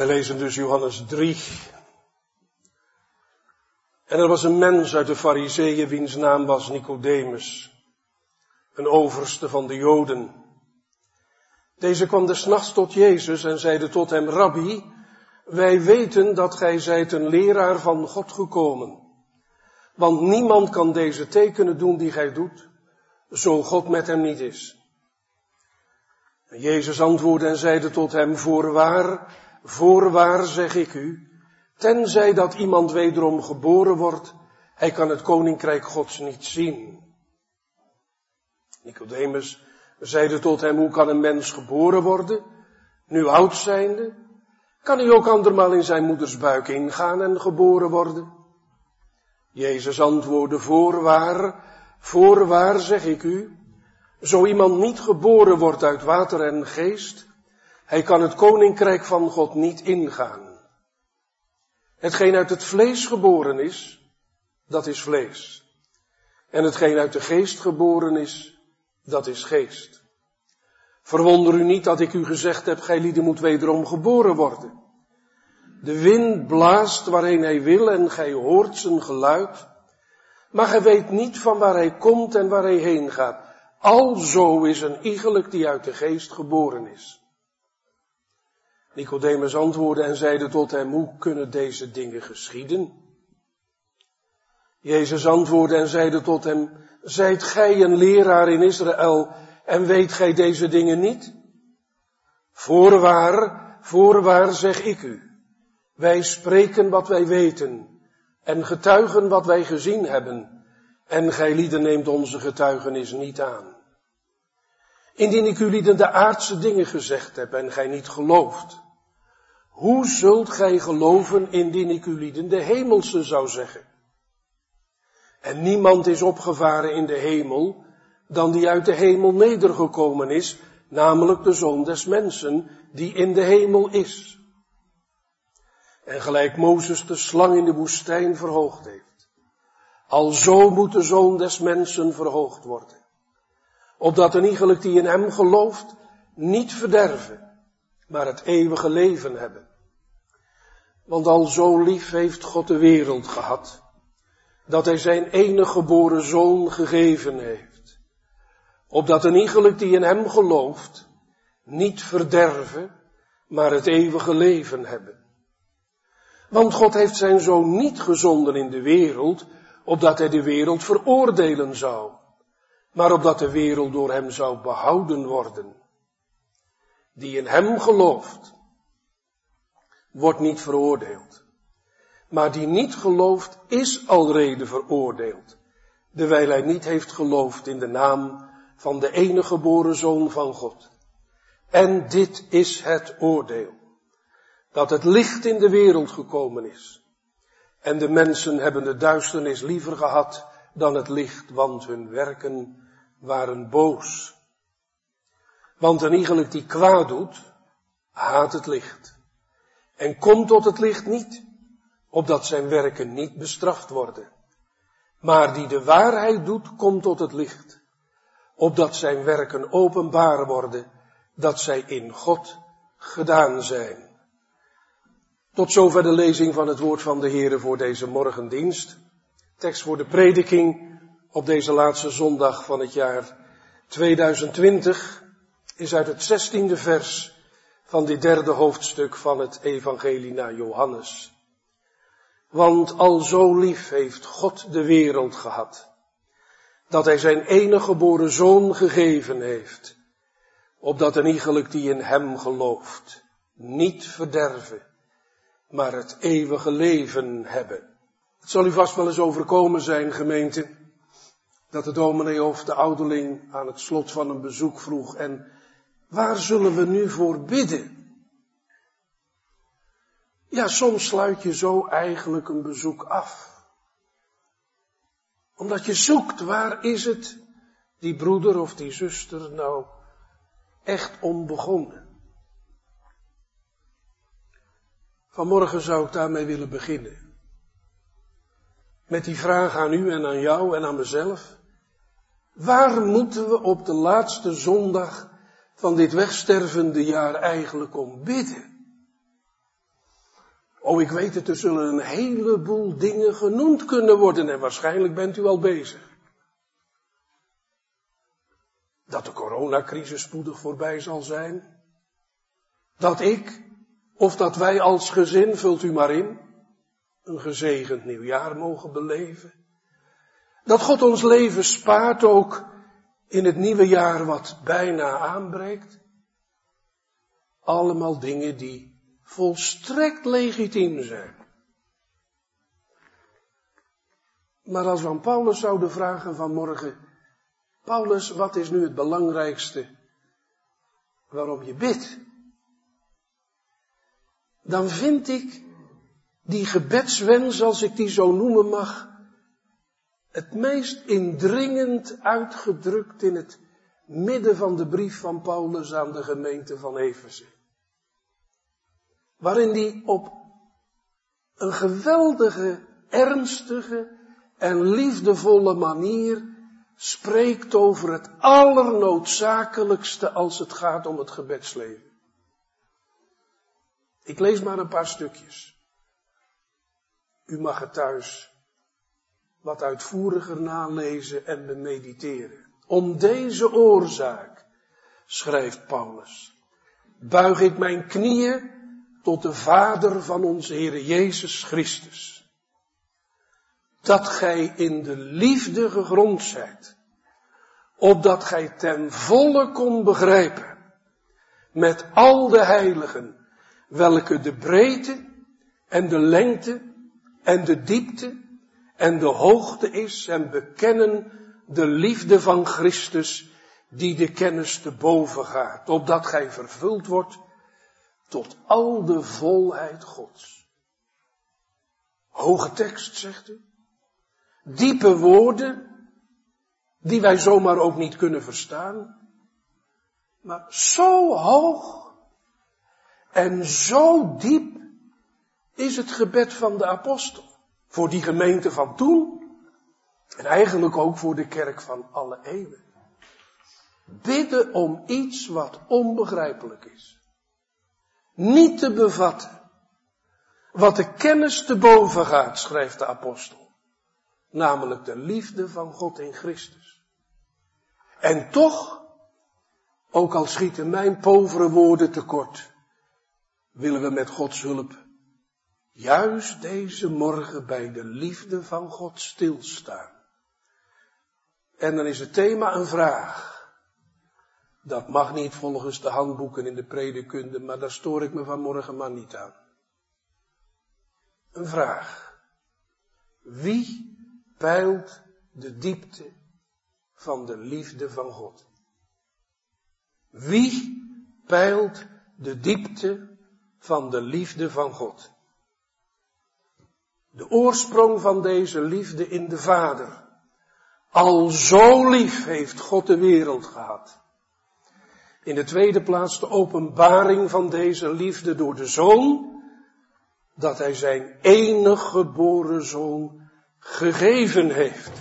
We lezen dus Johannes 3. En er was een mens uit de Fariseeën wiens naam was Nicodemus, een overste van de Joden. Deze kwam des nachts tot Jezus en zeide tot hem, Rabbi, wij weten dat gij zijt een leraar van God gekomen. Want niemand kan deze tekenen doen die gij doet, zo God met hem niet is. Jezus antwoordde en zeide tot hem, voorwaar, voorwaar zeg ik u, tenzij dat iemand wederom geboren wordt, hij kan het koninkrijk Gods niet zien. Nicodemus zeide tot hem, hoe kan een mens geboren worden, nu oud zijnde? Kan hij ook andermaal in zijn moeders buik ingaan en geboren worden? Jezus antwoordde, voorwaar, voorwaar zeg ik u, zo iemand niet geboren wordt uit water en geest, hij kan het koninkrijk van God niet ingaan. Hetgeen uit het vlees geboren is, dat is vlees. En hetgeen uit de geest geboren is, dat is geest. Verwonder u niet dat ik u gezegd heb, gij lieden moet wederom geboren worden. De wind blaast waarheen hij wil en gij hoort zijn geluid, maar gij weet niet van waar hij komt en waar hij heen gaat. Alzo is een iegelijk die uit de geest geboren is. Nicodemus antwoordde en zeide tot hem, hoe kunnen deze dingen geschieden? Jezus antwoordde en zeide tot hem, zijt gij een leraar in Israël en weet gij deze dingen niet? Voorwaar, voorwaar zeg ik u, wij spreken wat wij weten en getuigen wat wij gezien hebben en gij lieden neemt onze getuigenis niet aan. Indien ik lieden de aardse dingen gezegd heb en gij niet gelooft, hoe zult gij geloven indien ik lieden de hemelse zou zeggen? En niemand is opgevaren in de hemel dan die uit de hemel nedergekomen is, namelijk de Zoon des Mensen, die in de hemel is. En gelijk Mozes de slang in de woestijn verhoogd heeft. Alzo moet de Zoon des Mensen verhoogd worden. Opdat een iegelijk die in hem gelooft, niet verderven, maar het eeuwige leven hebben. Want al zo lief heeft God de wereld gehad, dat hij zijn enige geboren zoon gegeven heeft. Opdat een iegelijk die in hem gelooft, niet verderven, maar het eeuwige leven hebben. Want God heeft zijn zoon niet gezonden in de wereld, opdat hij de wereld veroordelen zou, maar opdat de wereld door hem zou behouden worden. Die in hem gelooft, wordt niet veroordeeld. Maar die niet gelooft, is alrede veroordeeld, terwijl hij niet heeft geloofd in de naam van de enige geboren Zoon van God. En dit is het oordeel, dat het licht in de wereld gekomen is. En de mensen hebben de duisternis liever gehad dan het licht, want hun werken waren boos. Want een iegelijk die kwaad doet, haat het licht. En komt tot het licht niet, opdat zijn werken niet bestraft worden. Maar die de waarheid doet, komt tot het licht, opdat zijn werken openbaar worden, dat zij in God gedaan zijn. Tot zover de lezing van het woord van de Heere voor deze morgendienst. Tekst voor de prediking op deze laatste zondag van het jaar 2020 is uit het zestiende vers van dit derde hoofdstuk van het Evangelie naar Johannes. Want al zo lief heeft God de wereld gehad, dat hij zijn enige geboren zoon gegeven heeft, opdat een iegelijk die in hem gelooft, niet verderven, maar het eeuwige leven hebben. Het zal u vast wel eens overkomen zijn, gemeente, dat de dominee of de ouderling aan het slot van een bezoek vroeg en waar zullen we nu voor bidden? Ja, soms sluit je zo eigenlijk een bezoek af. Omdat je zoekt, waar is het die broeder of die zuster nou echt onbegonnen? Vanmorgen zou ik daarmee willen beginnen. Met die vraag aan u en aan jou en aan mezelf. Waar moeten we op de laatste zondag van dit wegstervende jaar eigenlijk om bidden? Oh, ik weet het, er zullen een heleboel dingen genoemd kunnen worden en waarschijnlijk bent u al bezig. Dat de coronacrisis spoedig voorbij zal zijn. Dat ik, of dat wij als gezin, vult u maar in, een gezegend nieuwjaar mogen beleven. Dat God ons leven spaart ook in het nieuwe jaar wat bijna aanbreekt. Allemaal dingen die volstrekt legitiem zijn. Maar als we aan Paulus zouden vragen vanmorgen, Paulus, wat is nu het belangrijkste waarom je bidt? Dan vind ik die gebedswens, als ik die zo noemen mag, het meest indringend uitgedrukt in het midden van de brief van Paulus aan de gemeente van Efeze. Waarin hij op een geweldige, ernstige en liefdevolle manier spreekt over het allernoodzakelijkste als het gaat om het gebedsleven. Ik lees maar een paar stukjes. U mag het thuis wat uitvoeriger nalezen en bemediteren. Om deze oorzaak, schrijft Paulus, buig ik mijn knieën tot de Vader van onze Heer Jezus Christus. Dat gij in de liefde gegrond zijt, opdat gij ten volle kon begrijpen, met al de heiligen, welke de breedte en de lengte en de diepte en de hoogte is en bekennen de liefde van Christus die de kennis te boven gaat, opdat gij vervuld wordt tot al de volheid Gods. Hoge tekst, zegt u. Diepe woorden, die wij zomaar ook niet kunnen verstaan. Maar zo hoog en zo diep is het gebed van de apostel. Voor die gemeente van toen. En eigenlijk ook voor de kerk van alle eeuwen. Bidden om iets wat onbegrijpelijk is. Niet te bevatten. Wat de kennis te boven gaat, schrijft de apostel. Namelijk de liefde van God in Christus. En toch, ook al schieten mijn povere woorden tekort, willen we met Gods hulp juist deze morgen bij de liefde van God stilstaan. En dan is het thema een vraag. Dat mag niet volgens de handboeken in de predikunde, maar daar stoor ik me vanmorgen maar niet aan. Een vraag. Wie peilt de diepte van de liefde van God? Wie peilt de diepte van de liefde van God? De oorsprong van deze liefde in de Vader. Al zo lief heeft God de wereld gehad. In de tweede plaats de openbaring van deze liefde door de Zoon, dat Hij zijn enig geboren Zoon gegeven heeft.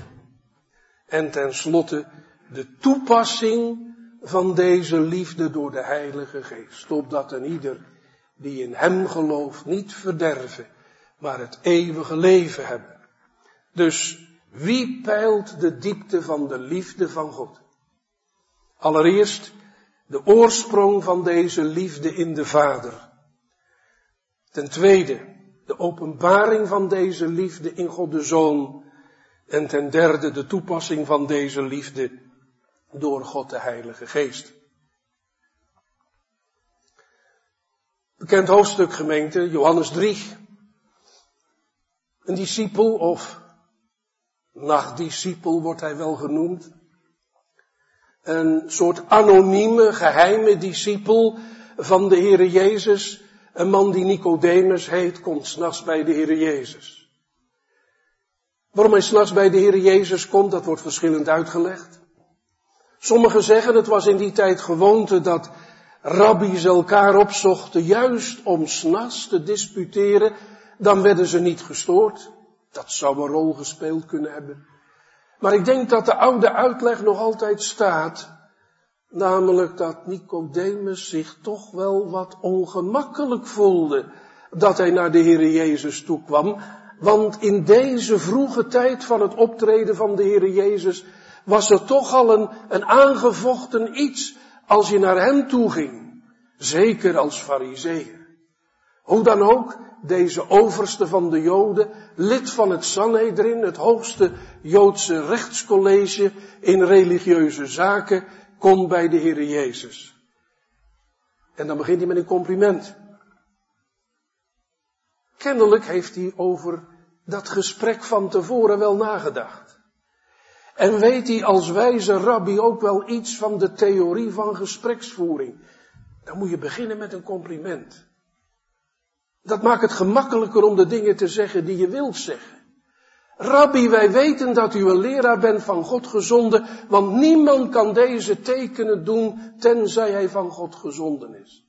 En tenslotte de toepassing van deze liefde door de Heilige Geest, opdat een ieder die in Hem gelooft niet verderven, maar het eeuwige leven hebben. Dus wie peilt de diepte van de liefde van God? Allereerst de oorsprong van deze liefde in de Vader. Ten tweede de openbaring van deze liefde in God de Zoon. En ten derde de toepassing van deze liefde door God de Heilige Geest. Bekend hoofdstuk gemeente, Johannes 3. Een discipel of nachtdiscipel wordt hij wel genoemd. Een soort anonieme, geheime discipel van de Heere Jezus. Een man die Nicodemus heet, komt s'nachts bij de Heere Jezus. Waarom hij s'nachts bij de Heere Jezus komt, dat wordt verschillend uitgelegd. Sommigen zeggen het was in die tijd gewoonte dat rabbies elkaar opzochten juist om s'nachts te disputeren dan werden ze niet gestoord. Dat zou een rol gespeeld kunnen hebben. Maar ik denk dat de oude uitleg nog altijd staat. Namelijk dat Nicodemus zich toch wel wat ongemakkelijk voelde dat hij naar de Heer Jezus toe kwam. Want in deze vroege tijd van het optreden van de Heer Jezus was er toch al een, een aangevochten iets als je naar hem toe ging. Zeker als fariseer. Hoe dan ook, deze overste van de Joden, lid van het Sanhedrin, het hoogste Joodse rechtscollege in religieuze zaken, komt bij de Heer Jezus. En dan begint hij met een compliment. Kennelijk heeft hij over dat gesprek van tevoren wel nagedacht. En weet hij als wijze rabbi ook wel iets van de theorie van gespreksvoering. Dan moet je beginnen met een compliment. Dat maakt het gemakkelijker om de dingen te zeggen die je wilt zeggen. Rabbi, wij weten dat u een leraar bent van God gezonden, want niemand kan deze tekenen doen tenzij hij van God gezonden is.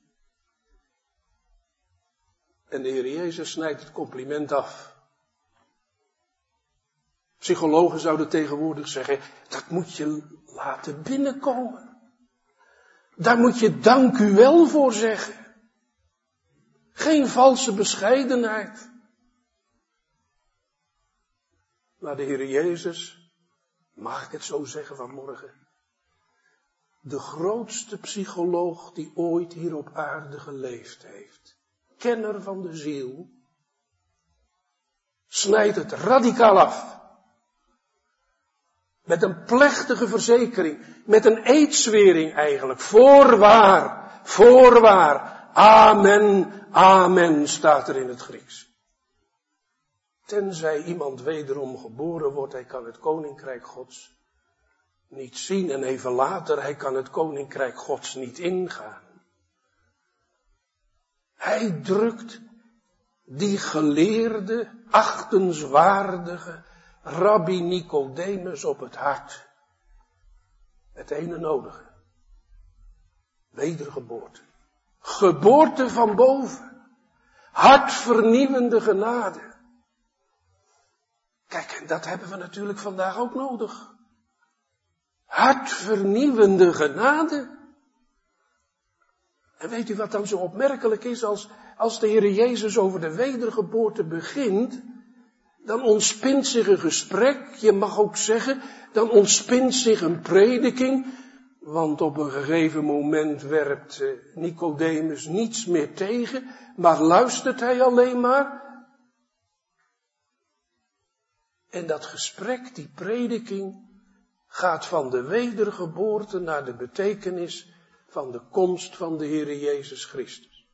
En de Heer Jezus snijdt het compliment af. Psychologen zouden tegenwoordig zeggen, dat moet je laten binnenkomen. Daar moet je dank u wel voor zeggen. Geen valse bescheidenheid. Maar de Heer Jezus, mag ik het zo zeggen vanmorgen, de grootste psycholoog die ooit hier op aarde geleefd heeft, kenner van de ziel, snijdt het radicaal af. Met een plechtige verzekering, met een eedswering eigenlijk, voorwaar, voorwaar, amen, amen staat er in het Grieks. Tenzij iemand wederom geboren wordt, hij kan het koninkrijk Gods niet zien en even later, hij kan het koninkrijk Gods niet ingaan. Hij drukt die geleerde, achtenswaardige rabbi Nicodemus op het hart. Het ene nodige. Wedergeboorte. Geboorte van boven. Hartvernieuwende genade. Kijk, dat hebben we natuurlijk vandaag ook nodig. Hartvernieuwende genade. En weet u wat dan zo opmerkelijk is als, als de Heer Jezus over de wedergeboorte begint? Dan ontspint zich een gesprek, je mag ook zeggen, dan ontspint zich een prediking. Want op een gegeven moment werpt eh, Nicodemus niets meer tegen, maar luistert hij alleen maar. En dat gesprek, die prediking, gaat van de wedergeboorte naar de betekenis van de komst van de Heer Jezus Christus.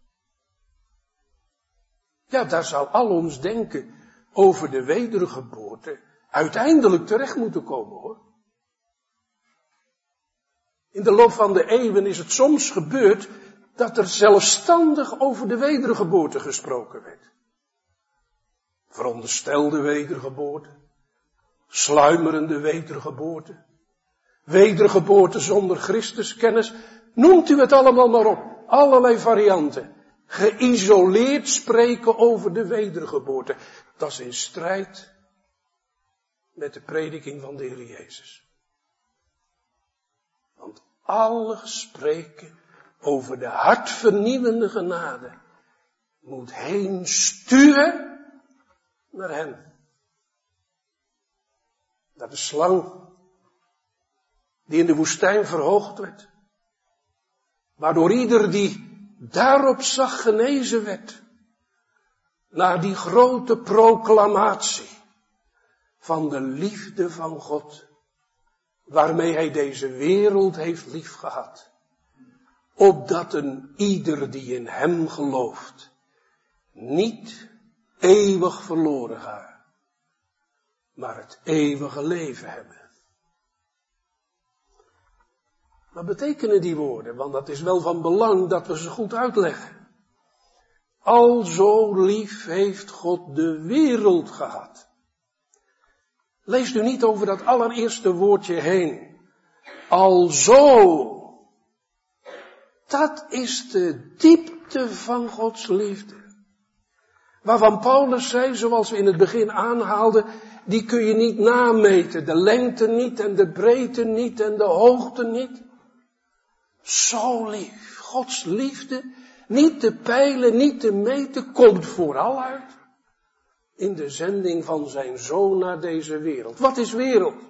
Ja, daar zal al ons denken over de wedergeboorte uiteindelijk terecht moeten komen hoor. In de loop van de eeuwen is het soms gebeurd dat er zelfstandig over de wedergeboorte gesproken werd. Veronderstelde wedergeboorte, sluimerende wedergeboorte, wedergeboorte zonder Christuskennis, noemt u het allemaal maar op. Allerlei varianten. Geïsoleerd spreken over de wedergeboorte. Dat is in strijd met de prediking van de Heer Jezus. Want alle spreken over de hartvernieuwende genade moet heen sturen naar hem. Naar de slang die in de woestijn verhoogd werd. Waardoor ieder die daarop zag genezen werd. Naar die grote proclamatie van de liefde van God. Waarmee hij deze wereld heeft liefgehad. Opdat een ieder die in hem gelooft. Niet eeuwig verloren gaat. Maar het eeuwige leven hebben. Wat betekenen die woorden? Want dat is wel van belang dat we ze goed uitleggen. Al zo lief heeft God de wereld gehad. Leest u niet over dat allereerste woordje heen. Al zo. Dat is de diepte van Gods liefde. Waarvan Paulus zei, zoals we in het begin aanhaalden, die kun je niet nameten. De lengte niet en de breedte niet en de hoogte niet. Zo lief. Gods liefde niet te peilen, niet te meten, komt vooral uit in de zending van zijn zoon naar deze wereld. Wat is wereld?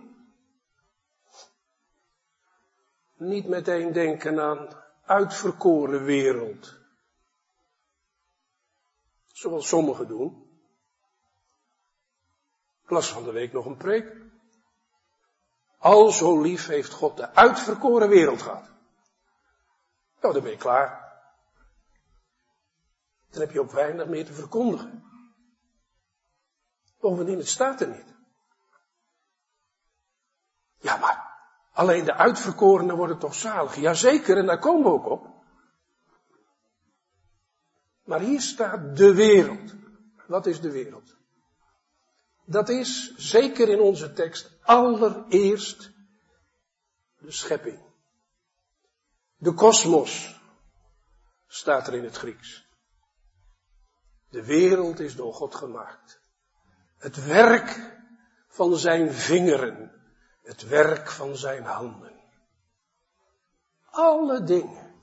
Niet meteen denken aan uitverkoren wereld. Zoals sommigen doen. Ik las van de week nog een preek. Al zo lief heeft God de uitverkoren wereld gehad. Nou, dan ben je klaar. Dan heb je ook weinig meer te verkondigen. Bovendien, het staat er niet. Ja, maar alleen de uitverkorenen worden toch zalig? Jazeker, en daar komen we ook op. Maar hier staat de wereld. Wat is de wereld? Dat is, zeker in onze tekst, allereerst de schepping. De kosmos staat er in het Grieks. De wereld is door God gemaakt. Het werk van zijn vingeren. Het werk van zijn handen. Alle dingen.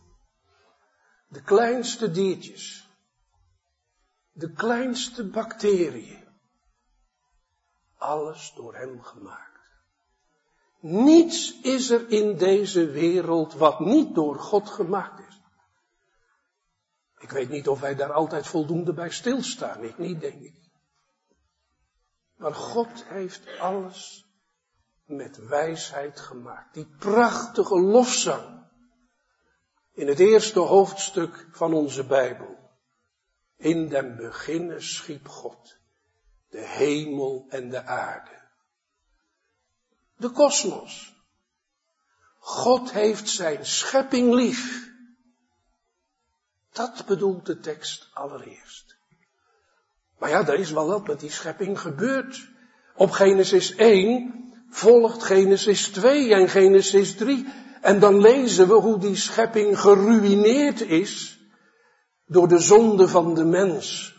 De kleinste diertjes. De kleinste bacteriën. Alles door hem gemaakt. Niets is er in deze wereld wat niet door God gemaakt is. Ik weet niet of wij daar altijd voldoende bij stilstaan. Ik niet, denk ik. Maar God heeft alles met wijsheid gemaakt. Die prachtige lofzang in het eerste hoofdstuk van onze Bijbel. In den beginnen schiep God de hemel en de aarde. De kosmos. God heeft zijn schepping lief. Dat bedoelt de tekst allereerst. Maar ja, er is wel wat met die schepping gebeurd. Op Genesis 1 volgt Genesis 2 en Genesis 3. En dan lezen we hoe die schepping geruineerd is door de zonde van de mens.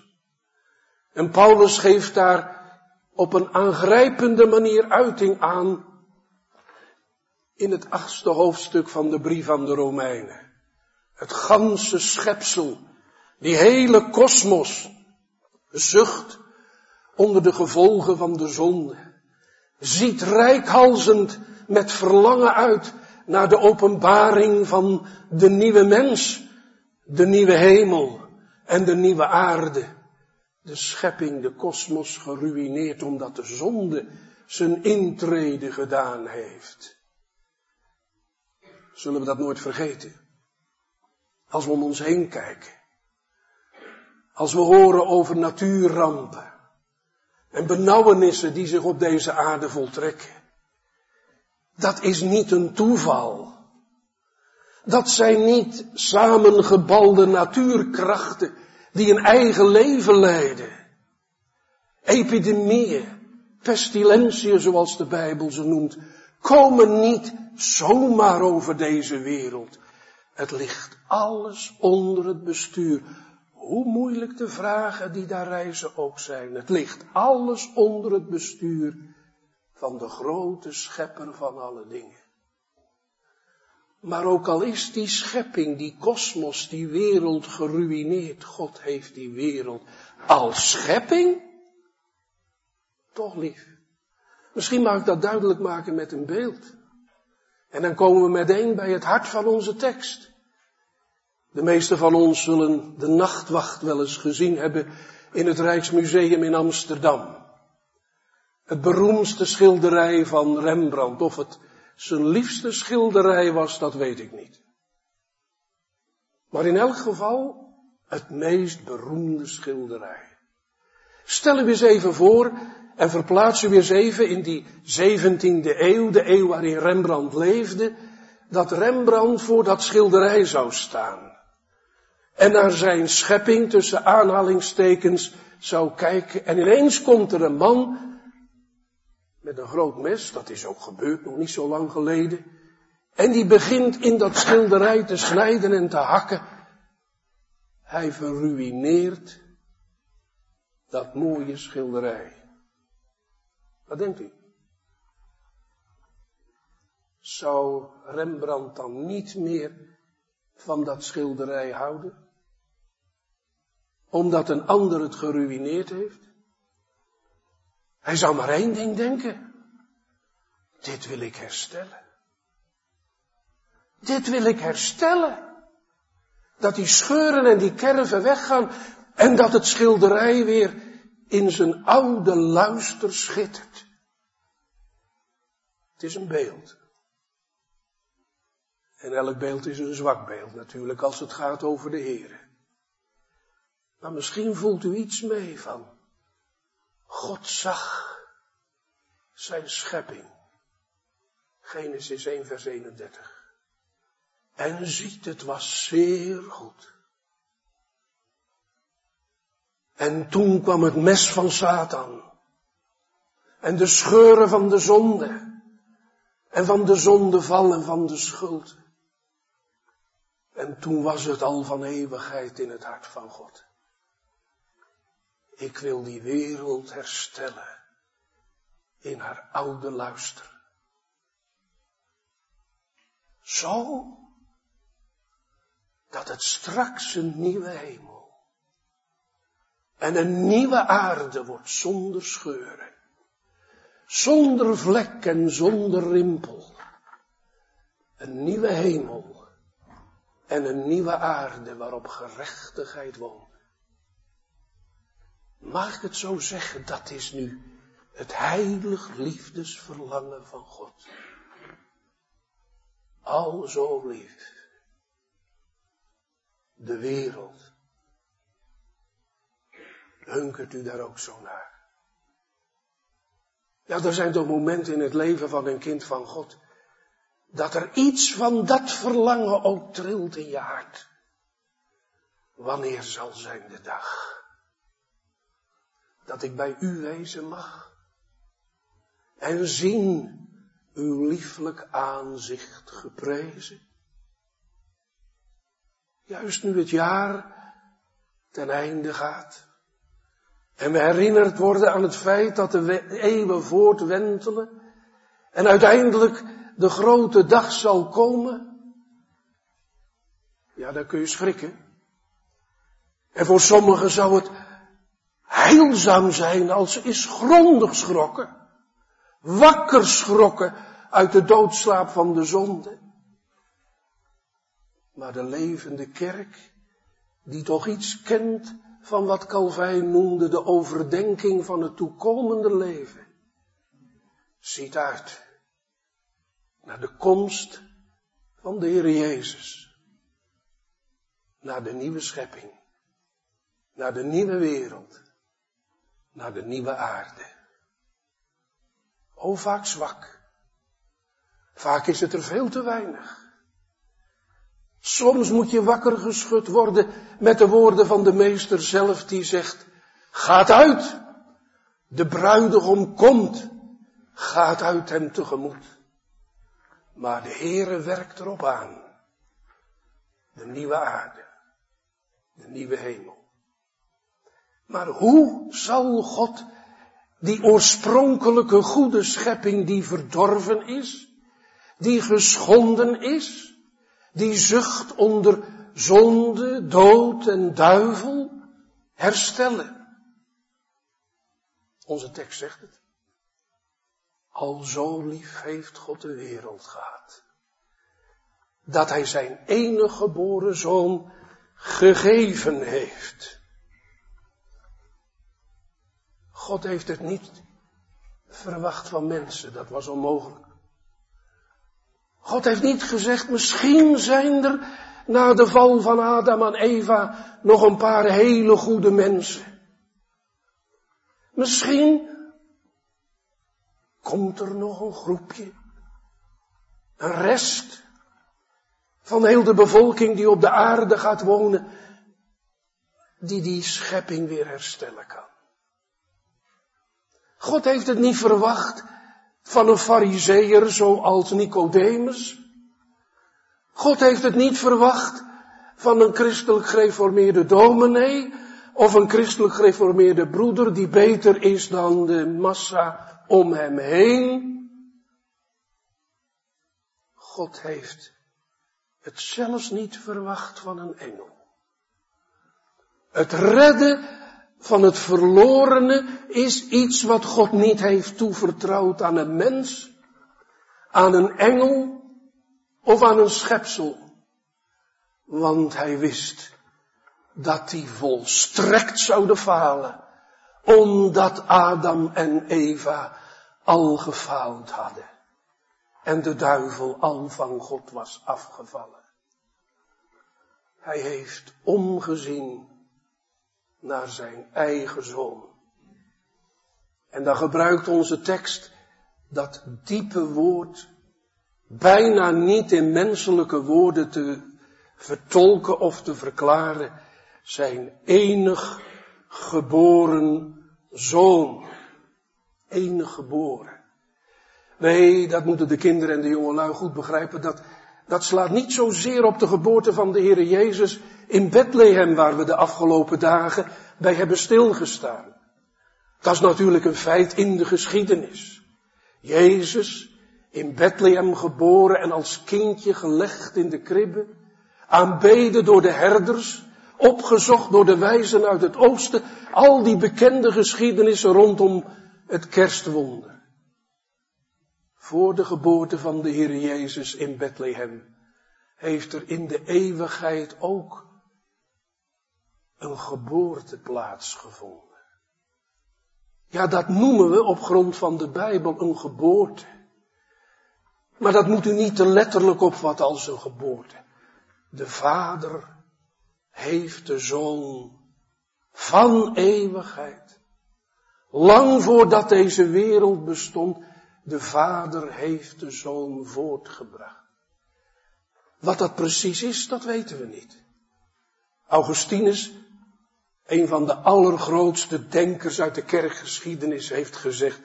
En Paulus geeft daar op een aangrijpende manier uiting aan in het achtste hoofdstuk van de brief aan de Romeinen. Het ganse schepsel, die hele kosmos, zucht onder de gevolgen van de zonde. Ziet rijkhalzend met verlangen uit naar de openbaring van de nieuwe mens, de nieuwe hemel en de nieuwe aarde. De schepping, de kosmos geruineerd omdat de zonde zijn intrede gedaan heeft. Zullen we dat nooit vergeten? Als we om ons heen kijken. Als we horen over natuurrampen en benauwenissen die zich op deze aarde voltrekken. Dat is niet een toeval. Dat zijn niet samengebalde natuurkrachten die een eigen leven leiden. Epidemieën, pestilentieën zoals de Bijbel ze noemt, komen niet zomaar over deze wereld. Het ligt alles onder het bestuur hoe moeilijk de vragen die daar reizen ook zijn. Het ligt alles onder het bestuur van de grote schepper van alle dingen. Maar ook al is die schepping, die kosmos, die wereld geruineerd, God heeft die wereld als schepping toch lief. Misschien mag ik dat duidelijk maken met een beeld. En dan komen we meteen bij het hart van onze tekst. De meeste van ons zullen de nachtwacht wel eens gezien hebben in het Rijksmuseum in Amsterdam. Het beroemdste schilderij van Rembrandt, of het zijn liefste schilderij was, dat weet ik niet. Maar in elk geval het meest beroemde schilderij. Stel u eens even voor en verplaats u eens even in die 17e eeuw, de eeuw waarin Rembrandt leefde, dat Rembrandt voor dat schilderij zou staan en naar zijn schepping tussen aanhalingstekens zou kijken. En ineens komt er een man met een groot mes, dat is ook gebeurd nog niet zo lang geleden. En die begint in dat schilderij te snijden en te hakken. Hij verruineert dat mooie schilderij. Wat denkt u? Zou Rembrandt dan niet meer van dat schilderij houden? Omdat een ander het geruineerd heeft? Hij zou maar één ding denken. Dit wil ik herstellen. Dit wil ik herstellen. Dat die scheuren en die kerven weggaan en dat het schilderij weer in zijn oude luister schittert. Het is een beeld. En elk beeld is een zwak beeld natuurlijk als het gaat over de Heer. Maar misschien voelt u iets mee van. God zag zijn schepping. Genesis 1 vers 31. En ziet, het was zeer goed. En toen kwam het mes van Satan. En de scheuren van de zonde. En van de zondeval en van de schuld. En toen was het al van eeuwigheid in het hart van God. Ik wil die wereld herstellen in haar oude luister. Zo dat het straks een nieuwe hemel en een nieuwe aarde wordt zonder scheuren, zonder vlek en zonder rimpel. Een nieuwe hemel en een nieuwe aarde waarop gerechtigheid woont. Mag ik het zo zeggen, dat is nu het heilig liefdesverlangen van God. Al zo lief. De wereld. Hunkert u daar ook zo naar? Ja, er zijn toch momenten in het leven van een kind van God. Dat er iets van dat verlangen ook trilt in je hart. Wanneer zal zijn de dag? Dat ik bij u wezen mag en zien uw lieflijk aanzicht geprezen. Juist nu het jaar ten einde gaat. En we herinnerd worden aan het feit dat de eeuwen voortwentelen. En uiteindelijk de grote dag zal komen. Ja, daar kun je schrikken. En voor sommigen zou het heilzaam zijn als ze is grondig schrokken wakker schrokken uit de doodslaap van de zonde. Maar de levende kerk, die toch iets kent van wat Calvijn noemde de overdenking van het toekomende leven, ziet uit naar de komst van de Heer Jezus, naar de nieuwe schepping, naar de nieuwe wereld, naar de nieuwe aarde. O, vaak zwak. Vaak is het er veel te weinig. Soms moet je wakker geschud worden met de woorden van de meester zelf die zegt, gaat uit. De bruidegom komt. Gaat uit hem tegemoet. Maar de Heere werkt erop aan. De nieuwe aarde. De nieuwe hemel. Maar hoe zal God die oorspronkelijke goede schepping die verdorven is, die geschonden is, die zucht onder zonde, dood en duivel, herstellen. Onze tekst zegt het. Al zo lief heeft God de wereld gehad, dat hij zijn enige geboren zoon gegeven heeft God heeft het niet verwacht van mensen, dat was onmogelijk. God heeft niet gezegd, misschien zijn er na de val van Adam en Eva nog een paar hele goede mensen. Misschien komt er nog een groepje, een rest van heel de bevolking die op de aarde gaat wonen, die die schepping weer herstellen kan. God heeft het niet verwacht van een fariseer zoals Nicodemus. God heeft het niet verwacht van een christelijk gereformeerde dominee of een christelijk gereformeerde broeder die beter is dan de massa om hem heen. God heeft het zelfs niet verwacht van een engel. Het redden van het verlorene is iets wat God niet heeft toevertrouwd aan een mens, aan een engel of aan een schepsel. Want hij wist dat die volstrekt zouden falen, omdat Adam en Eva al gefaald hadden en de duivel al van God was afgevallen. Hij heeft omgezien naar zijn eigen zoon. En dan gebruikt onze tekst dat diepe woord bijna niet in menselijke woorden te vertolken of te verklaren. Zijn enig geboren zoon. Enig geboren. Nee, dat moeten de kinderen en de jongelui goed begrijpen. Dat, dat slaat niet zozeer op de geboorte van de Heere Jezus in Bethlehem, waar we de afgelopen dagen bij hebben stilgestaan. Dat is natuurlijk een feit in de geschiedenis. Jezus in Bethlehem geboren en als kindje gelegd in de kribbe, aanbeden door de herders, opgezocht door de wijzen uit het oosten, al die bekende geschiedenissen rondom het kerstwonder voor de geboorte van de Heer Jezus in Bethlehem, heeft er in de eeuwigheid ook een geboorte plaatsgevonden. Ja, dat noemen we op grond van de Bijbel een geboorte. Maar dat moet u niet te letterlijk opvatten als een geboorte. De Vader heeft de Zoon van eeuwigheid, lang voordat deze wereld bestond, de vader heeft de zoon voortgebracht. Wat dat precies is, dat weten we niet. Augustinus, een van de allergrootste denkers uit de kerkgeschiedenis, heeft gezegd,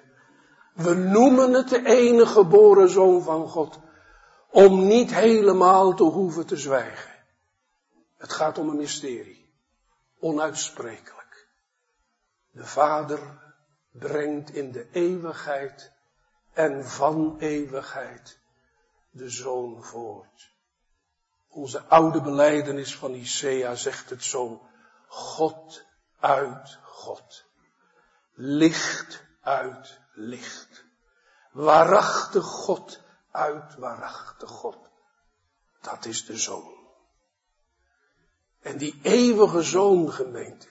we noemen het de enige geboren zoon van God, om niet helemaal te hoeven te zwijgen. Het gaat om een mysterie, onuitsprekelijk. De Vader brengt in de eeuwigheid en van eeuwigheid de Zoon voort. Onze oude beleidenis van Isaiah zegt het zo. God uit God. Licht uit licht. Waarachtig God uit waarachtig God. Dat is de Zoon. En die eeuwige Zoon gemeente,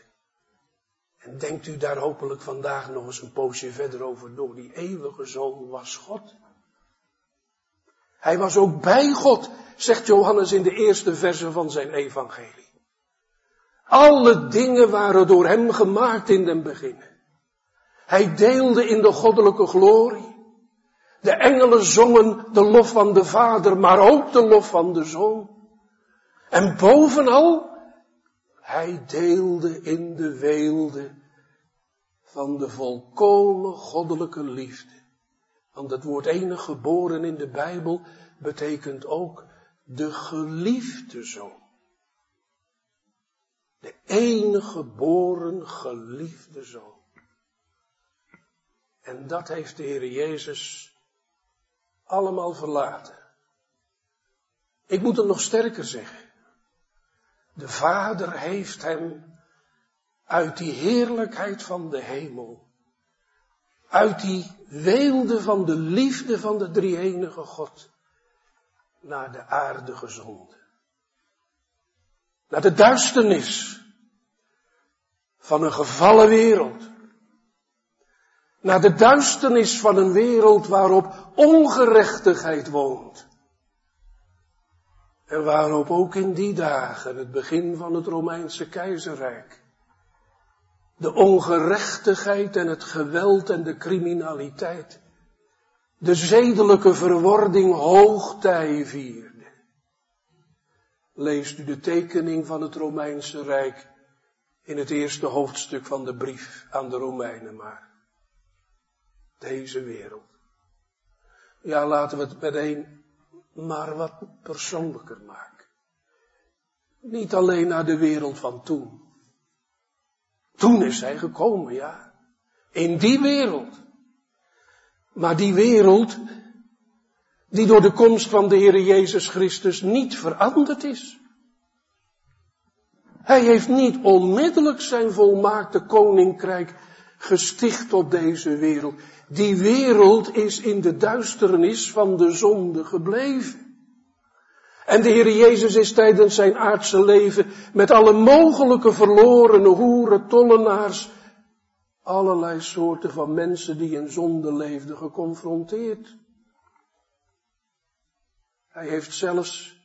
en denkt u daar hopelijk vandaag nog eens een poosje verder over door. Die eeuwige zoon was God. Hij was ook bij God, zegt Johannes in de eerste verse van zijn evangelie. Alle dingen waren door hem gemaakt in den begin. Hij deelde in de goddelijke glorie. De engelen zongen de lof van de Vader, maar ook de lof van de Zoon. En bovenal hij deelde in de weelde van de volkomen goddelijke liefde. Want het woord enig geboren in de Bijbel betekent ook de geliefde zoon. De enige geboren geliefde zoon. En dat heeft de Heer Jezus allemaal verlaten. Ik moet het nog sterker zeggen. De Vader heeft hem uit die heerlijkheid van de hemel, uit die weelde van de liefde van de drie-enige God, naar de aarde gezonden. Naar de duisternis van een gevallen wereld. Naar de duisternis van een wereld waarop ongerechtigheid woont. En waarop ook in die dagen, het begin van het Romeinse keizerrijk, de ongerechtigheid en het geweld en de criminaliteit, de zedelijke verwording hoogtij vierde. Leest u de tekening van het Romeinse Rijk in het eerste hoofdstuk van de brief aan de Romeinen maar. Deze wereld. Ja, laten we het meteen maar wat persoonlijker maken. Niet alleen naar de wereld van toen. Toen is hij gekomen, ja. In die wereld. Maar die wereld die door de komst van de Heer Jezus Christus niet veranderd is. Hij heeft niet onmiddellijk zijn volmaakte koninkrijk gesticht op deze wereld. Die wereld is in de duisternis van de zonde gebleven. En de Heer Jezus is tijdens zijn aardse leven met alle mogelijke verlorene hoeren, tollenaars, allerlei soorten van mensen die in zonde leefden geconfronteerd. Hij heeft zelfs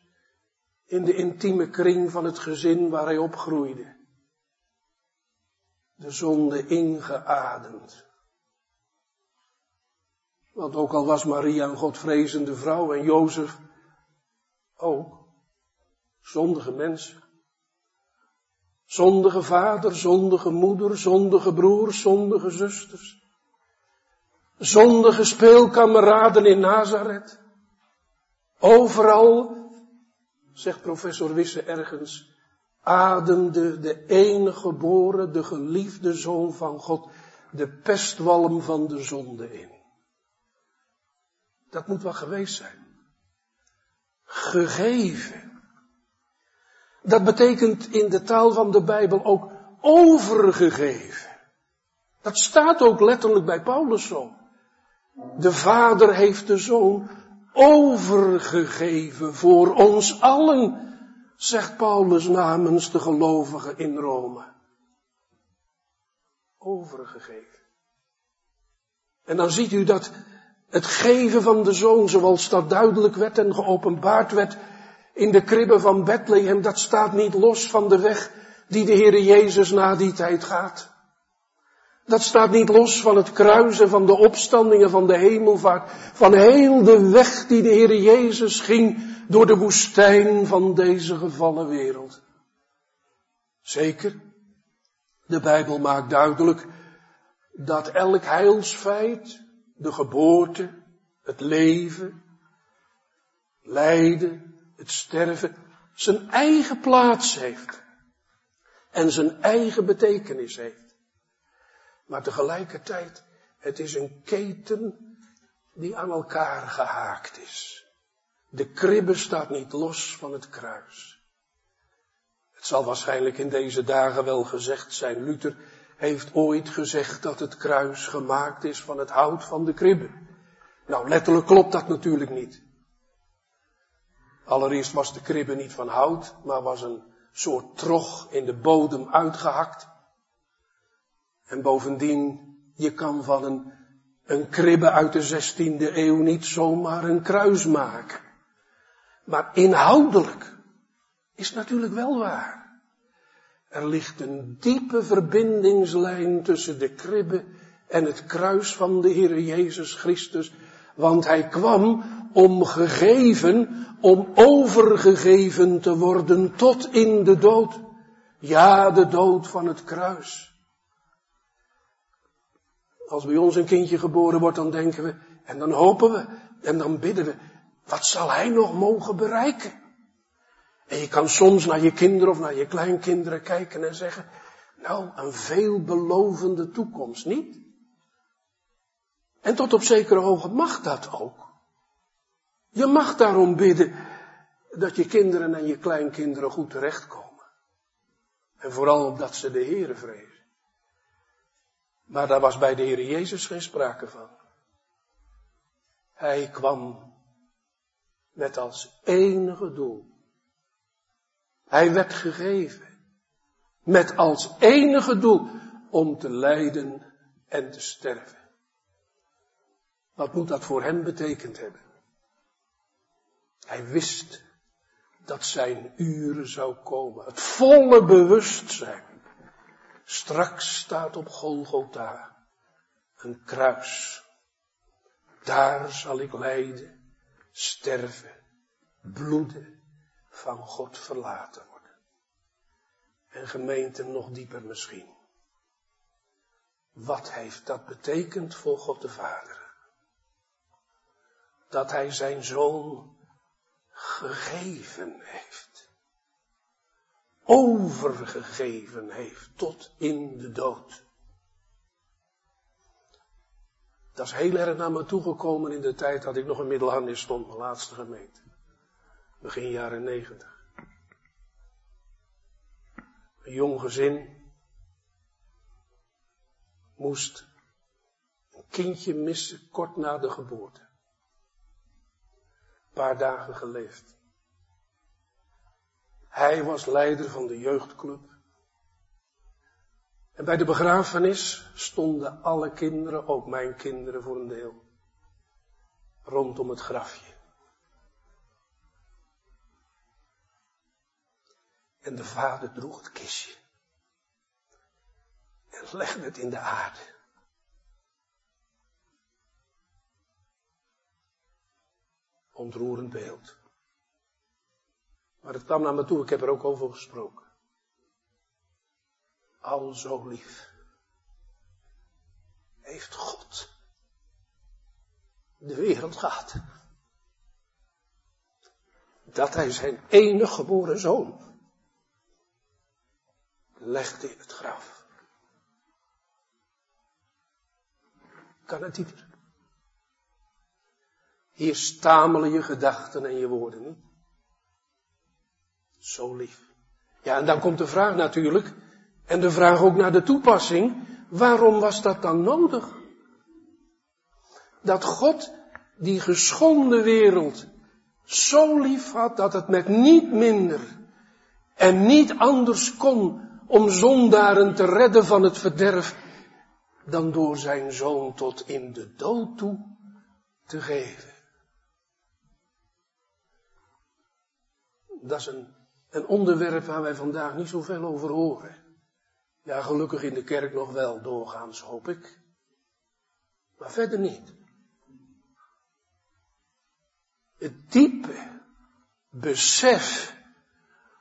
in de intieme kring van het gezin waar hij opgroeide de zonde ingeademd. Want ook al was Maria een godvrezende vrouw en Jozef ook zondige mensen. Zondige vader, zondige moeder, zondige broers, zondige zusters. Zondige speelkameraden in Nazareth. Overal, zegt professor Wisse ergens, ademde de enige geboren, de geliefde zoon van God, de pestwalm van de zonde in. Dat moet wel geweest zijn. Gegeven. Dat betekent in de taal van de Bijbel ook overgegeven. Dat staat ook letterlijk bij Paulus zo. De Vader heeft de Zoon overgegeven voor ons allen zegt Paulus namens de gelovigen in Rome. Overgegeven. En dan ziet u dat het geven van de zoon, zoals dat duidelijk werd en geopenbaard werd in de kribben van Bethlehem, dat staat niet los van de weg die de Heere Jezus na die tijd gaat. Dat staat niet los van het kruisen van de opstandingen van de hemelvaart, van heel de weg die de Heere Jezus ging door de woestijn van deze gevallen wereld. Zeker, de Bijbel maakt duidelijk dat elk heilsfeit, de geboorte, het leven, lijden, het sterven, zijn eigen plaats heeft. En zijn eigen betekenis heeft. Maar tegelijkertijd, het is een keten die aan elkaar gehaakt is. De kribbe staat niet los van het kruis. Het zal waarschijnlijk in deze dagen wel gezegd zijn. Luther heeft ooit gezegd dat het kruis gemaakt is van het hout van de kribbe. Nou, letterlijk klopt dat natuurlijk niet. Allereerst was de kribbe niet van hout, maar was een soort trog in de bodem uitgehakt. En bovendien, je kan van een, een kribbe uit de 16e eeuw niet zomaar een kruis maken. Maar inhoudelijk is natuurlijk wel waar. Er ligt een diepe verbindingslijn tussen de kribbe en het kruis van de Heer Jezus Christus. Want hij kwam om gegeven, om overgegeven te worden tot in de dood. Ja, de dood van het kruis. Als bij ons een kindje geboren wordt, dan denken we, en dan hopen we, en dan bidden we, wat zal hij nog mogen bereiken? En je kan soms naar je kinderen of naar je kleinkinderen kijken en zeggen, nou, een veelbelovende toekomst, niet? En tot op zekere hoogte mag dat ook. Je mag daarom bidden dat je kinderen en je kleinkinderen goed terechtkomen. En vooral omdat ze de Heere vrezen. Maar daar was bij de Heer Jezus geen sprake van. Hij kwam met als enige doel. Hij werd gegeven met als enige doel om te lijden en te sterven. Wat moet dat voor hem betekend hebben? Hij wist dat zijn uren zou komen. Het volle bewustzijn. Straks staat op Golgotha een kruis. Daar zal ik lijden sterven, bloeden, van God verlaten worden. En gemeente nog dieper misschien. Wat heeft dat betekend voor God de Vader? Dat Hij zijn Zoon gegeven heeft. Overgegeven heeft tot in de dood. Dat is heel erg naar me toegekomen in de tijd dat ik nog in Middelharnis stond, mijn laatste gemeente. Begin jaren negentig. Een jong gezin moest een kindje missen kort na de geboorte. Een paar dagen geleefd. Hij was leider van de jeugdclub. En bij de begrafenis stonden alle kinderen, ook mijn kinderen voor een deel, rondom het grafje. En de vader droeg het kistje. En legde het in de aarde. Ontroerend beeld. Maar het kwam naar me toe, ik heb er ook over gesproken. Al zo lief. Heeft God de wereld gehad. Dat hij zijn enige geboren zoon legde in het graf. Kan het dieper? Hier stamelen je gedachten en je woorden niet. Zo lief. Ja, en dan komt de vraag natuurlijk, en de vraag ook naar de toepassing, waarom was dat dan nodig? Dat God die geschonden wereld zo lief had dat het met niet minder en niet anders kon om zondaren te redden van het verderf, dan door zijn zoon tot in de dood toe te geven. Dat is een, een onderwerp waar wij vandaag niet zoveel over horen. Ja, gelukkig in de kerk nog wel, doorgaans hoop ik. Maar verder niet. Het diepe besef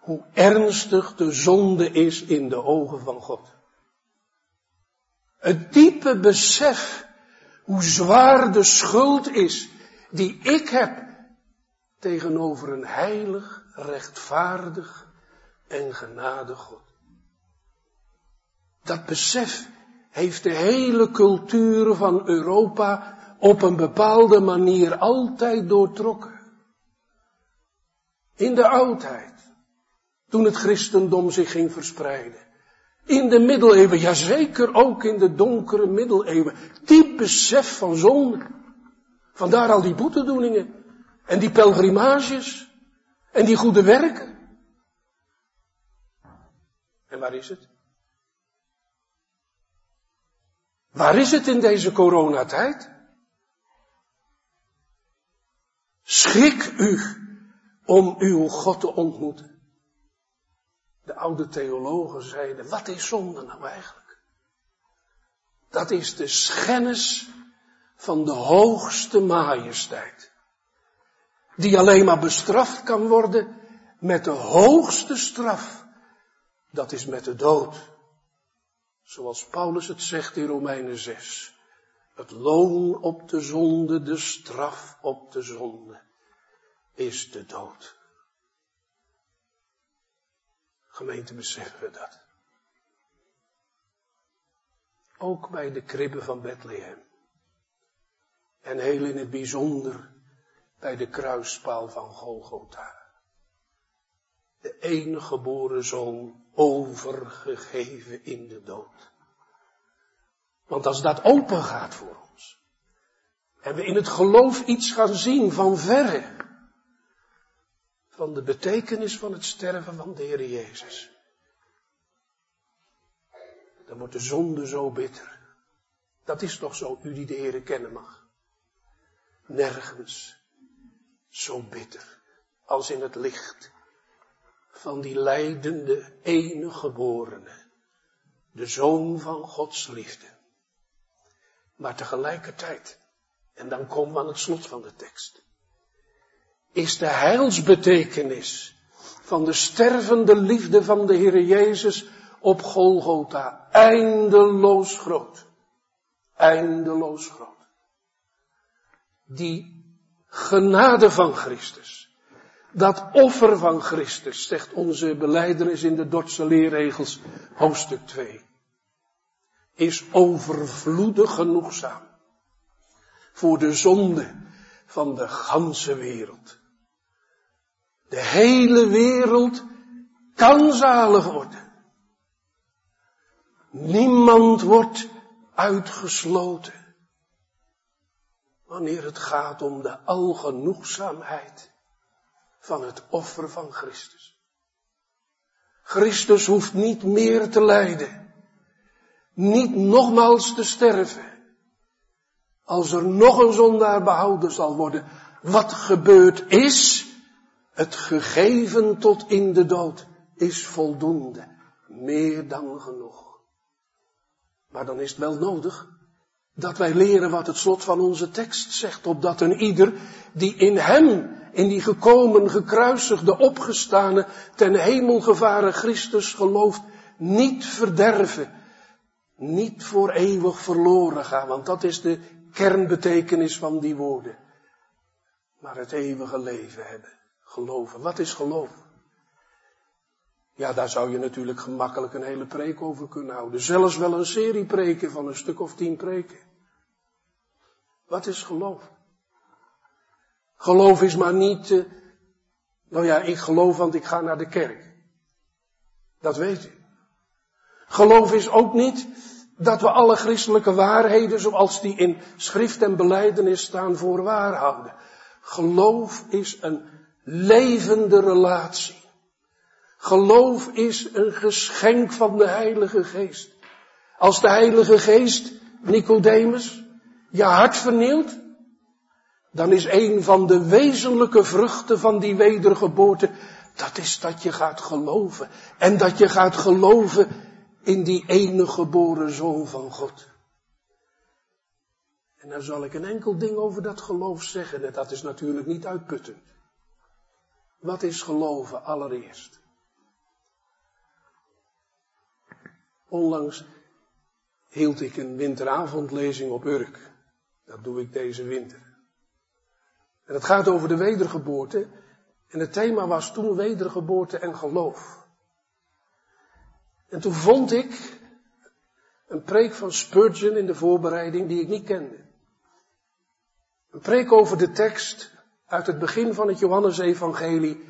hoe ernstig de zonde is in de ogen van God. Het diepe besef hoe zwaar de schuld is die ik heb tegenover een heilig, rechtvaardig en genadig God. Dat besef heeft de hele cultuur van Europa op een bepaalde manier altijd doortrokken. In de oudheid toen het christendom zich ging verspreiden. In de middeleeuwen, ja zeker ook in de donkere middeleeuwen. Diep besef van zonde. Vandaar al die boetedoeningen. En die pelgrimages. En die goede werken. En waar is het? Waar is het in deze coronatijd? Schrik u om uw God te ontmoeten. De oude theologen zeiden, wat is zonde nou eigenlijk? Dat is de schennis van de hoogste majesteit. Die alleen maar bestraft kan worden met de hoogste straf. Dat is met de dood. Zoals Paulus het zegt in Romeinen 6. Het loon op de zonde, de straf op de zonde, is de dood. Gemeente beseffen we dat. Ook bij de kribben van Bethlehem. En heel in het bijzonder bij de kruispaal van Golgotha. De enige geboren zoon overgegeven in de dood. Want als dat open gaat voor ons. En we in het geloof iets gaan zien van verre van de betekenis van het sterven van de Heer Jezus. Dan wordt de zonde zo bitter. Dat is toch zo, u die de Heer kennen mag. Nergens zo bitter als in het licht van die leidende enige geborene, de zoon van Gods liefde. Maar tegelijkertijd, en dan komen we aan het slot van de tekst, is de heilsbetekenis van de stervende liefde van de Heer Jezus op Golgotha eindeloos groot. Eindeloos groot. Die genade van Christus, dat offer van Christus, zegt onze beleidenis in de Dordtse leerregels, hoofdstuk 2, is overvloedig genoegzaam voor de zonde van de ganse wereld. De hele wereld kan zalig worden. Niemand wordt uitgesloten. Wanneer het gaat om de algenoegzaamheid van het offer van Christus. Christus hoeft niet meer te lijden. Niet nogmaals te sterven. Als er nog een zondaar behouden zal worden. Wat gebeurd is, het gegeven tot in de dood, is voldoende. Meer dan genoeg. Maar dan is het wel nodig dat wij leren wat het slot van onze tekst zegt, opdat een ieder die in hem, in die gekomen, gekruisigde, opgestane, ten hemel gevaren Christus gelooft, niet verderven, niet voor eeuwig verloren gaan, want dat is de kernbetekenis van die woorden. Maar het eeuwige leven hebben, geloven. Wat is geloof? Ja, daar zou je natuurlijk gemakkelijk een hele preek over kunnen houden. Zelfs wel een serie preken van een stuk of tien preken. Wat is geloof? Geloof is maar niet, uh, nou ja, ik geloof want ik ga naar de kerk. Dat weet u. Geloof is ook niet dat we alle christelijke waarheden zoals die in schrift en beleidenis staan voor waar houden. Geloof is een levende relatie. Geloof is een geschenk van de Heilige Geest. Als de Heilige Geest, Nicodemus, je hart vernielt, dan is een van de wezenlijke vruchten van die wedergeboorte, dat is dat je gaat geloven. En dat je gaat geloven in die enige geboren zoon van God. En dan zal ik een enkel ding over dat geloof zeggen. En dat is natuurlijk niet uitputtend. Wat is geloven allereerst? Onlangs hield ik een winteravondlezing op Urk. Dat doe ik deze winter. En het gaat over de wedergeboorte. En het thema was toen wedergeboorte en geloof. En toen vond ik een preek van Spurgeon in de voorbereiding die ik niet kende. Een preek over de tekst uit het begin van het Johannesevangelie,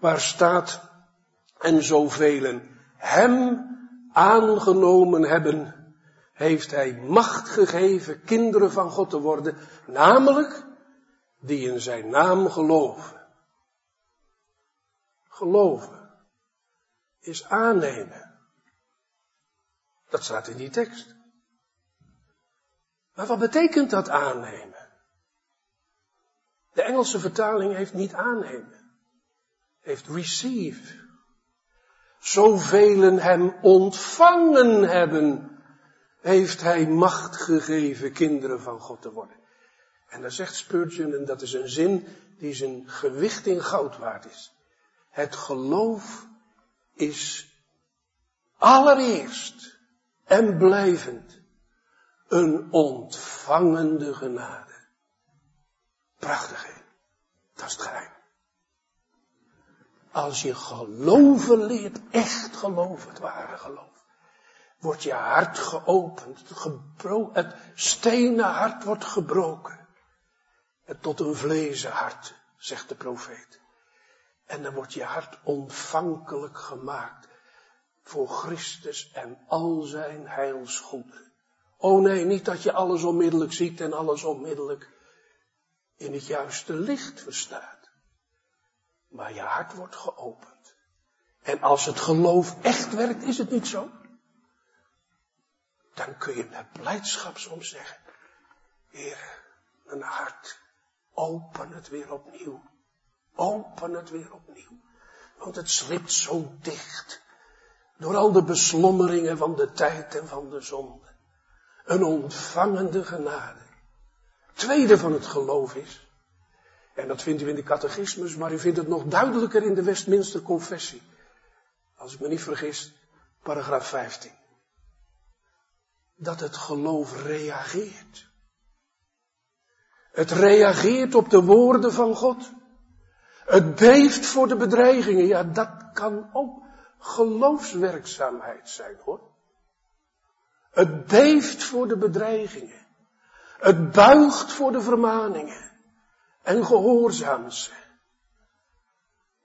waar staat, en zoveel hem aangenomen hebben, heeft hij macht gegeven kinderen van God te worden, namelijk die in zijn naam geloven. Geloven is aannemen. Dat staat in die tekst. Maar wat betekent dat aannemen? De Engelse vertaling heeft niet aannemen, heeft receive. Zoveel hem ontvangen hebben, heeft hij macht gegeven kinderen van God te worden. En dan zegt Spurgeon, en dat is een zin die zijn gewicht in goud waard is. Het geloof is allereerst en blijvend een ontvangende genade. Prachtig hè? Dat is het geheim. Als je geloven leert, echt geloven, het ware geloof, wordt je hart geopend, het, stenen hart wordt gebroken. Het tot een vlezen hart, zegt de profeet. En dan wordt je hart ontvankelijk gemaakt voor Christus en al zijn heilsgoeden. Oh nee, niet dat je alles onmiddellijk ziet en alles onmiddellijk in het juiste licht verstaat. Maar je hart wordt geopend. En als het geloof echt werkt, is het niet zo. Dan kun je met blijdschap soms zeggen, Heer, mijn hart, open het weer opnieuw. Open het weer opnieuw. Want het slipt zo dicht. Door al de beslommeringen van de tijd en van de zonde. Een ontvangende genade. Tweede van het geloof is, en dat vindt u in de catechismus, maar u vindt het nog duidelijker in de Westminster Confessie. Als ik me niet vergis, paragraaf 15. Dat het geloof reageert. Het reageert op de woorden van God. Het beeft voor de bedreigingen. Ja, dat kan ook geloofswerkzaamheid zijn hoor. Het beeft voor de bedreigingen. Het buigt voor de vermaningen. En gehoorzaamt ze.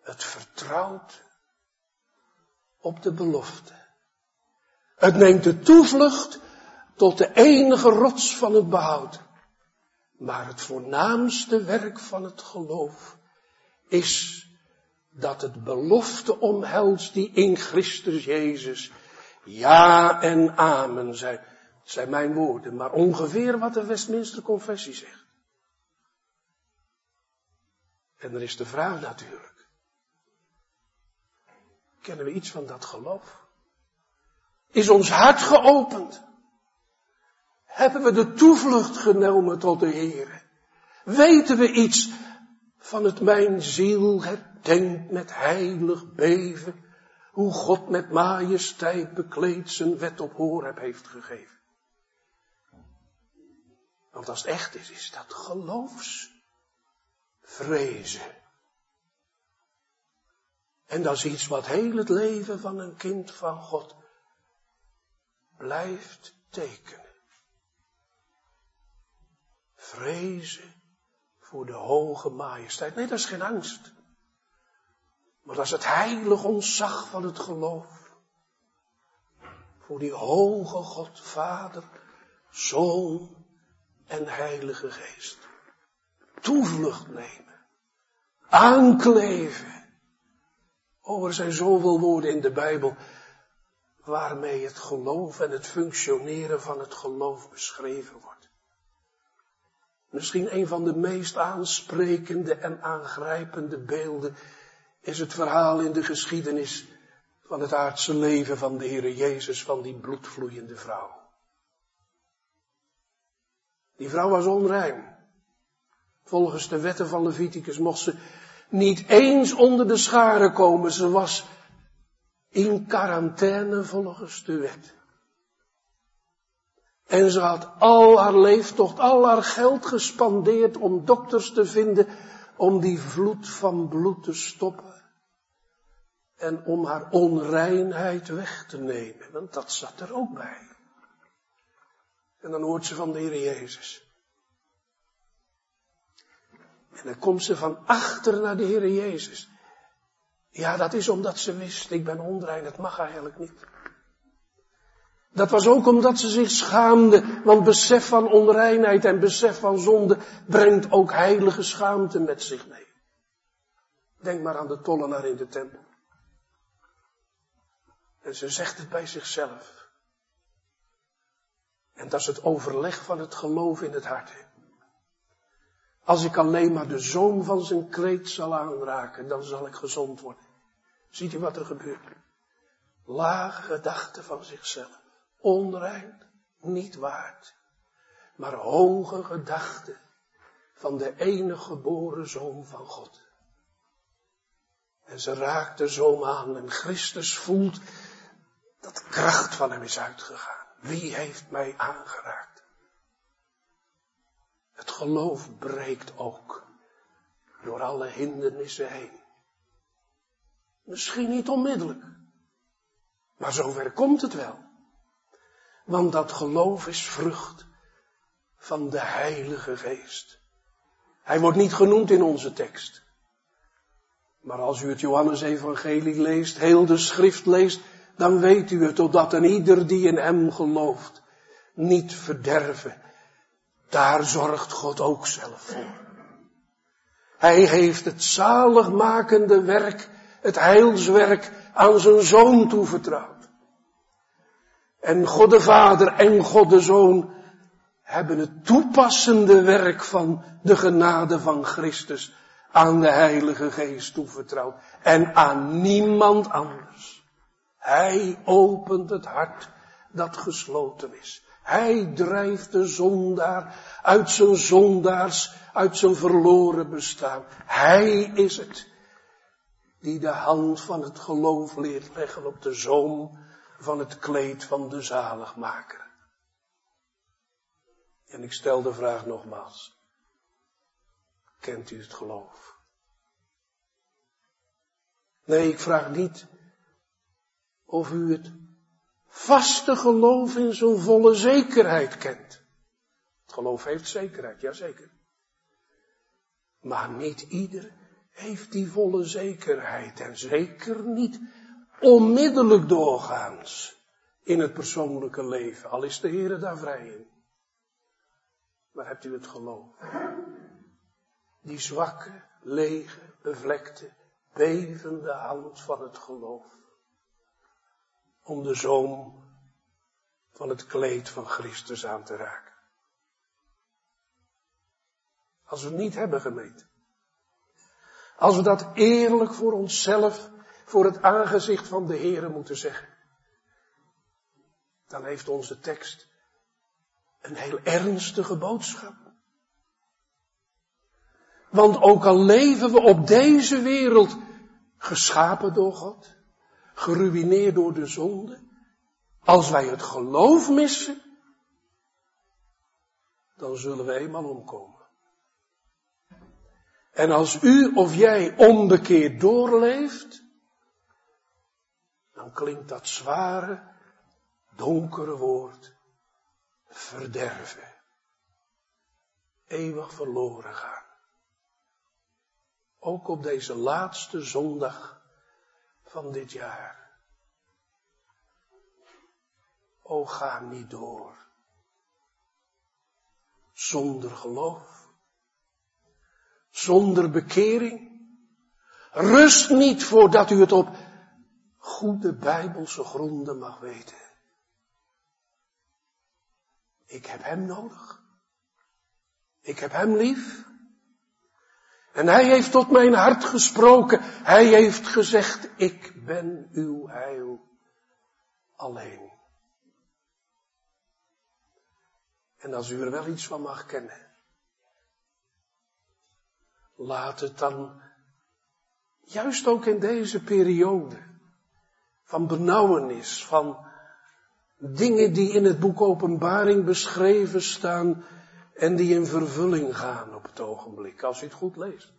Het vertrouwt op de belofte. Het neemt de toevlucht tot de enige rots van het behoud. Maar het voornaamste werk van het geloof is dat het belofte omhelst die in Christus Jezus ja en amen zijn. Zijn mijn woorden, maar ongeveer wat de Westminster Confessie zegt. En er is de vraag natuurlijk. Kennen we iets van dat geloof? Is ons hart geopend? Hebben we de toevlucht genomen tot de Heer? Weten we iets van het mijn ziel herdenkt met heilig beven, hoe God met majesteit bekleed zijn wet op Horeb heeft gegeven? Want als het echt is, is dat geloofsvrezen. En dat is iets wat heel het leven van een kind van God blijft tekenen. Vrezen voor de hoge majesteit. Nee, dat is geen angst. Maar dat is het heilig ontzag van het geloof. Voor die hoge God, Vader, Zoon en Heilige Geest. Toevlucht nemen. Aankleven. Oh, er zijn zoveel woorden in de Bijbel waarmee het geloof en het functioneren van het geloof beschreven wordt. Misschien een van de meest aansprekende en aangrijpende beelden is het verhaal in de geschiedenis van het aardse leven van de Heere Jezus, van die bloedvloeiende vrouw. Die vrouw was onrein. Volgens de wetten van Leviticus mocht ze niet eens onder de scharen komen. Ze was in quarantaine volgens de wet. En ze had al haar leeftocht, al haar geld gespandeerd om dokters te vinden, om die vloed van bloed te stoppen. En om haar onreinheid weg te nemen, want dat zat er ook bij. En dan hoort ze van de Heer Jezus. En dan komt ze van achter naar de Heer Jezus. Ja, dat is omdat ze wist, ik ben onrein, dat mag eigenlijk niet. Dat was ook omdat ze zich schaamde, want besef van onreinheid en besef van zonde brengt ook heilige schaamte met zich mee. Denk maar aan de tollenaar in de tempel. En ze zegt het bij zichzelf. En dat is het overleg van het geloof in het hart. Als ik alleen maar de zoom van zijn kreet zal aanraken, dan zal ik gezond worden. Ziet u wat er gebeurt? Lage gedachten van zichzelf. Onrein, niet waard. Maar hoge gedachten van de enige geboren zoon van God. En ze raakt de zoom aan en Christus voelt dat kracht van hem is uitgegaan. Wie heeft mij aangeraakt? Het geloof breekt ook door alle hindernissen heen. Misschien niet onmiddellijk. Maar zover komt het wel. Want dat geloof is vrucht van de Heilige Geest. Hij wordt niet genoemd in onze tekst. Maar als u het Johannesevangelie leest, heel de schrift leest, dan weet u het, totdat een ieder die in hem gelooft, niet verderven. Daar zorgt God ook zelf voor. Hij heeft het zaligmakende werk het heilswerk aan zijn zoon toevertrouwd. En God de Vader en God de Zoon hebben het toepassende werk van de genade van Christus aan de Heilige Geest toevertrouwd. En aan niemand anders. Hij opent het hart dat gesloten is. Hij drijft de zondaar uit zijn zondaars, uit zijn verloren bestaan. Hij is het die de hand van het geloof leert leggen op de zoom van het kleed van de zaligmaker. En ik stel de vraag nogmaals. Kent u het geloof? Nee, ik vraag niet of u het vaste geloof in zo'n volle zekerheid kent. Het geloof heeft zekerheid, jazeker. Maar niet ieder heeft die volle zekerheid en zeker niet onmiddellijk doorgaans. in het persoonlijke leven, al is de Heer daar vrij in. Maar hebt u het geloof? Die zwakke, lege, bevlekte, bevende hand van het geloof. Om de zoom van het kleed van Christus aan te raken. Als we niet hebben gemeten. Als we dat eerlijk voor onszelf, voor het aangezicht van de Heere moeten zeggen. Dan heeft onze tekst een heel ernstige boodschap. Want ook al leven we op deze wereld geschapen door God, geruineerd door de zonde, als wij het geloof missen, dan zullen we eenmaal omkomen. En als u of jij onbekeerd doorleeft, dan klinkt dat zware, donkere woord verderven. Eeuwig verloren gaan. Ook op deze laatste zondag van dit jaar. O ga niet door. Zonder geloof. Zonder bekering. Rust niet voordat u het op goede bijbelse gronden mag weten. Ik heb hem nodig. Ik heb hem lief. En hij heeft tot mijn hart gesproken. Hij heeft gezegd, ik ben uw heil alleen. En als u er wel iets van mag kennen, laat het dan, juist ook in deze periode van benauwenis, van dingen die in het boek Openbaring beschreven staan en die in vervulling gaan op het ogenblik, als u het goed leest.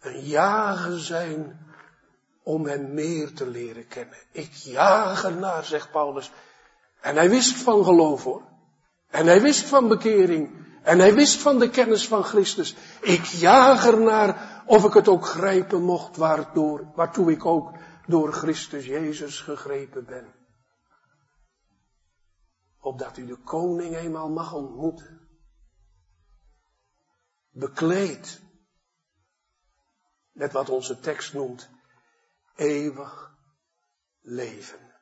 Een jagen zijn om hem meer te leren kennen. Ik jaag ernaar, zegt Paulus. En hij wist van geloof hoor. En hij wist van bekering. En hij wist van de kennis van Christus. Ik jaag ernaar of ik het ook grijpen mocht waardoor, waartoe ik ook door Christus Jezus gegrepen ben. Opdat u de koning eenmaal mag ontmoeten. Bekleed met wat onze tekst noemt eeuwig leven.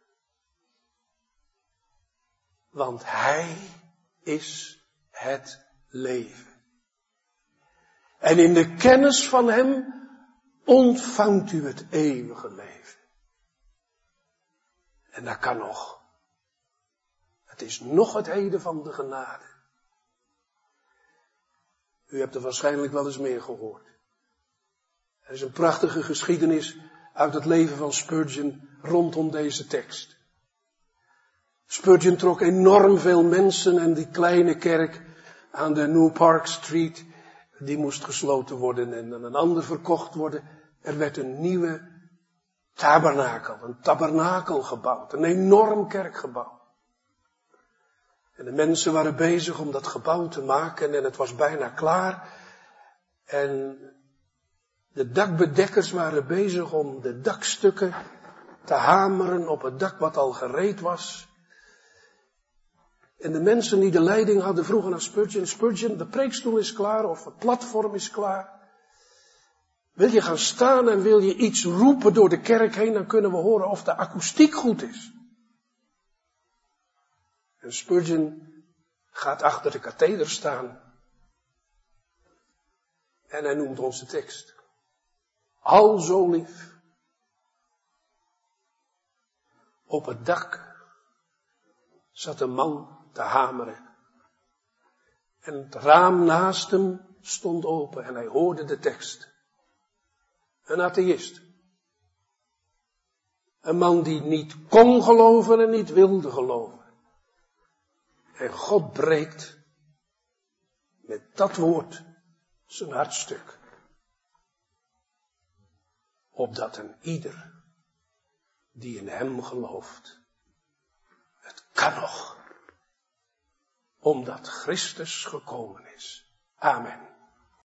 Want Hij is het leven. En in de kennis van Hem ontvangt u het eeuwige leven. En dat kan nog. Het is nog het heden van de genade. U hebt er waarschijnlijk wel eens meer gehoord. Er is een prachtige geschiedenis uit het leven van Spurgeon rondom deze tekst. Spurgeon trok enorm veel mensen en die kleine kerk aan de New Park Street, die moest gesloten worden en aan een ander verkocht worden. Er werd een nieuwe tabernakel, een tabernakel gebouwd, een enorm kerkgebouw. En de mensen waren bezig om dat gebouw te maken en het was bijna klaar. En de dakbedekkers waren bezig om de dakstukken te hameren op het dak wat al gereed was. En de mensen die de leiding hadden vroegen naar Spurgeon, Spurgeon, de preekstoel is klaar of het platform is klaar. Wil je gaan staan en wil je iets roepen door de kerk heen, dan kunnen we horen of de akoestiek goed is. En Spurgeon gaat achter de katheder staan. En hij noemt onze tekst. Al zo lief. Op het dak zat een man te hameren. En het raam naast hem stond open en hij hoorde de tekst. Een atheïst. Een man die niet kon geloven en niet wilde geloven. En God breekt met dat woord zijn hartstuk. Opdat een ieder die in hem gelooft, het kan nog, omdat Christus gekomen is. Amen.